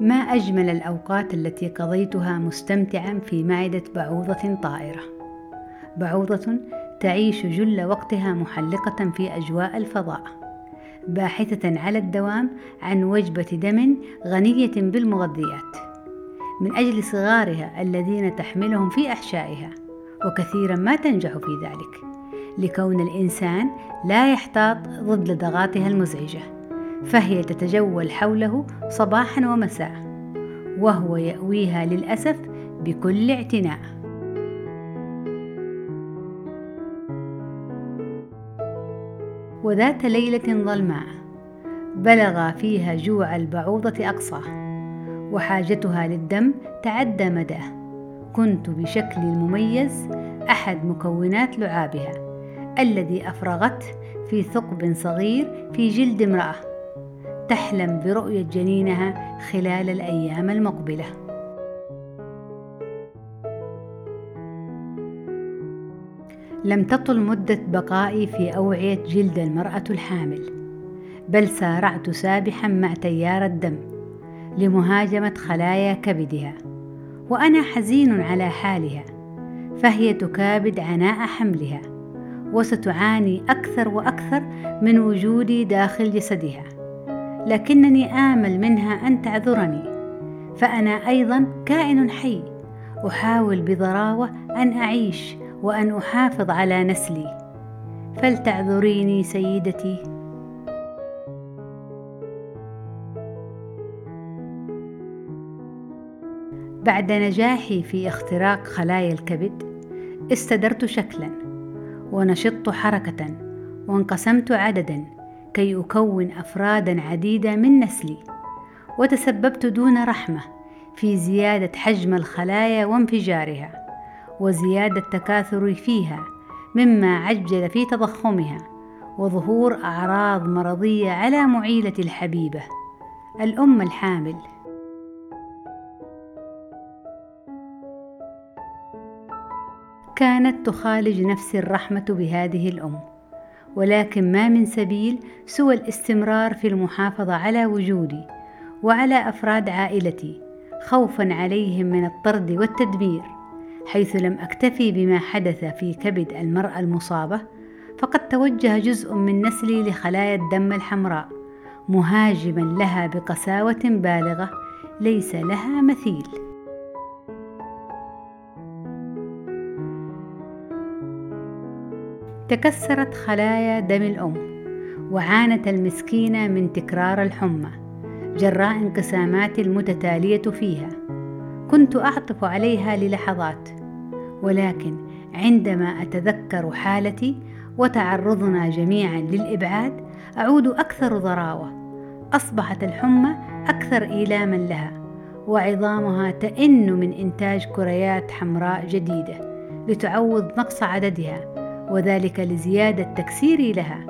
ما أجمل الأوقات التي قضيتها مستمتعا في معدة بعوضة طائرة. بعوضة تعيش جل وقتها محلقة في أجواء الفضاء باحثة على الدوام عن وجبة دم غنية بالمغذيات من أجل صغارها الذين تحملهم في أحشائها وكثيرا ما تنجح في ذلك لكون الإنسان لا يحتاط ضد لدغاتها المزعجة. فهي تتجول حوله صباحا ومساء وهو يأويها للأسف بكل اعتناء. وذات ليلة ظلماء بلغ فيها جوع البعوضة أقصاه وحاجتها للدم تعدى مداه. كنت بشكل مميز أحد مكونات لعابها الذي أفرغته في ثقب صغير في جلد امرأة. تحلم برؤية جنينها خلال الأيام المقبلة. لم تطل مدة بقائي في أوعية جلد المرأة الحامل بل سارعت سابحا مع تيار الدم لمهاجمة خلايا كبدها وأنا حزين على حالها فهي تكابد عناء حملها وستعاني أكثر وأكثر من وجودي داخل جسدها. لكنني آمل منها أن تعذرني. فأنا أيضا كائن حي. أحاول بضراوة أن أعيش وأن أحافظ على نسلي. فلتعذريني سيدتي. بعد نجاحي في اختراق خلايا الكبد استدرت شكلا ونشطت حركة وانقسمت عددا. كي أكون أفرادا عديده من نسلي وتسببت دون رحمة في زيادة حجم الخلايا وانفجارها وزيادة تكاثري فيها مما عجل في تضخمها وظهور أعراض مرضية على معيلتي الحبيبة. الأم الحامل. كانت تخالج نفسي الرحمة بهذه الأم. ولكن ما من سبيل سوى الاستمرار في المحافظة على وجودي وعلى أفراد عائلتي خوفا عليهم من الطرد والتدمير حيث لم أكتفي بما حدث في كبد المرأة المصابة فقد توجه جزء من نسلي لخلايا الدم الحمراء مهاجما لها بقساوة بالغة ليس لها مثيل. تكسرت خلايا دم الأم وعانت المسكينة من تكرار الحمى جراء انقسامات المتتالية فيها. كنت أعطف عليها للحظات ولكن عندما أتذكر حالتي وتعرضنا جميعا للإبعاد أعود أكثر ضراوة. أصبحت الحمى أكثر إيلاما لها وعظامها تئن من إنتاج كريات حمراء جديدة لتعوض نقص عددها. وذلك لزيادة تكسيري لها.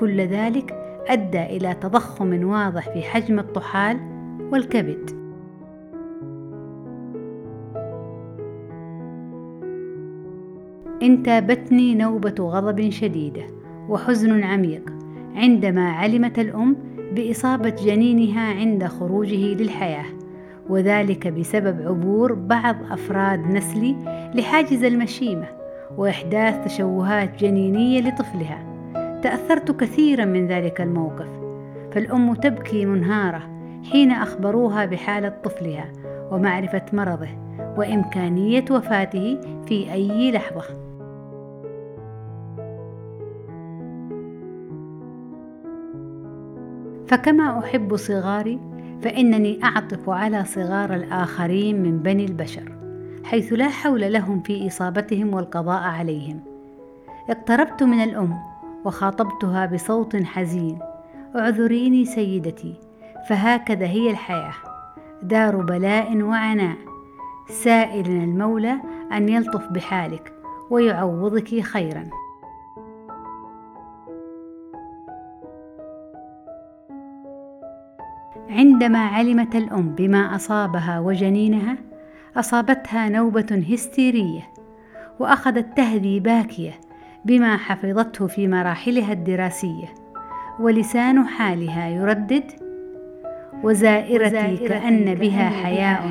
كل ذلك أدى إلى تضخم واضح في حجم الطحال والكبد. انتابتني نوبة غضب شديدة وحزن عميق عندما علمت الأم بإصابة جنينها عند خروجه للحياة وذلك بسبب عبور بعض أفراد نسلي لحاجز المشيمة وإحداث تشوهات جنينية لطفلها. تأثرت كثيرا من ذلك الموقف فالأم تبكي منهارة حين أخبروها بحالة طفلها ومعرفة مرضه وإمكانية وفاته في أي لحظة. فكما أحب صغاري فإنني أعطف على صغار الآخرين من بني البشر. حيث لا حول لهم في إصابتهم والقضاء عليهم. اقتربت من الأم وخاطبتها بصوت حزين. اعذريني سيدتي فهكذا هي الحياة. دار بلاء وعناء. سائلنا المولى أن يلطف بحالك ويعوضك خيرا. عندما علمت الأم بما أصابها وجنينها أصابتها نوبة هستيرية وأخذت تهذي باكية بما حفظته في مراحلها الدراسية ولسان حالها يردد وزائرتي كأن بها حياء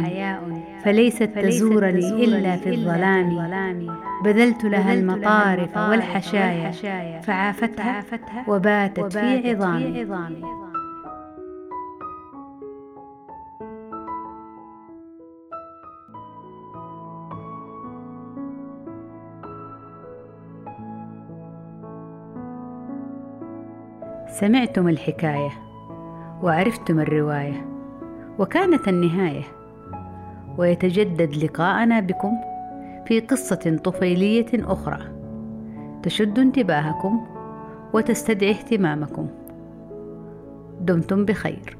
فليست تزورني إلا في الظلام. بذلت لها المطارف والحشايا فعافتها وباتت في عظامي. سمعتم الحكاية وعرفتم الرواية وكانت النهاية. ويتجدد لقاءنا بكم في قصة طفيلية أخرى تشد انتباهكم وتستدعي اهتمامكم. دمتم بخير.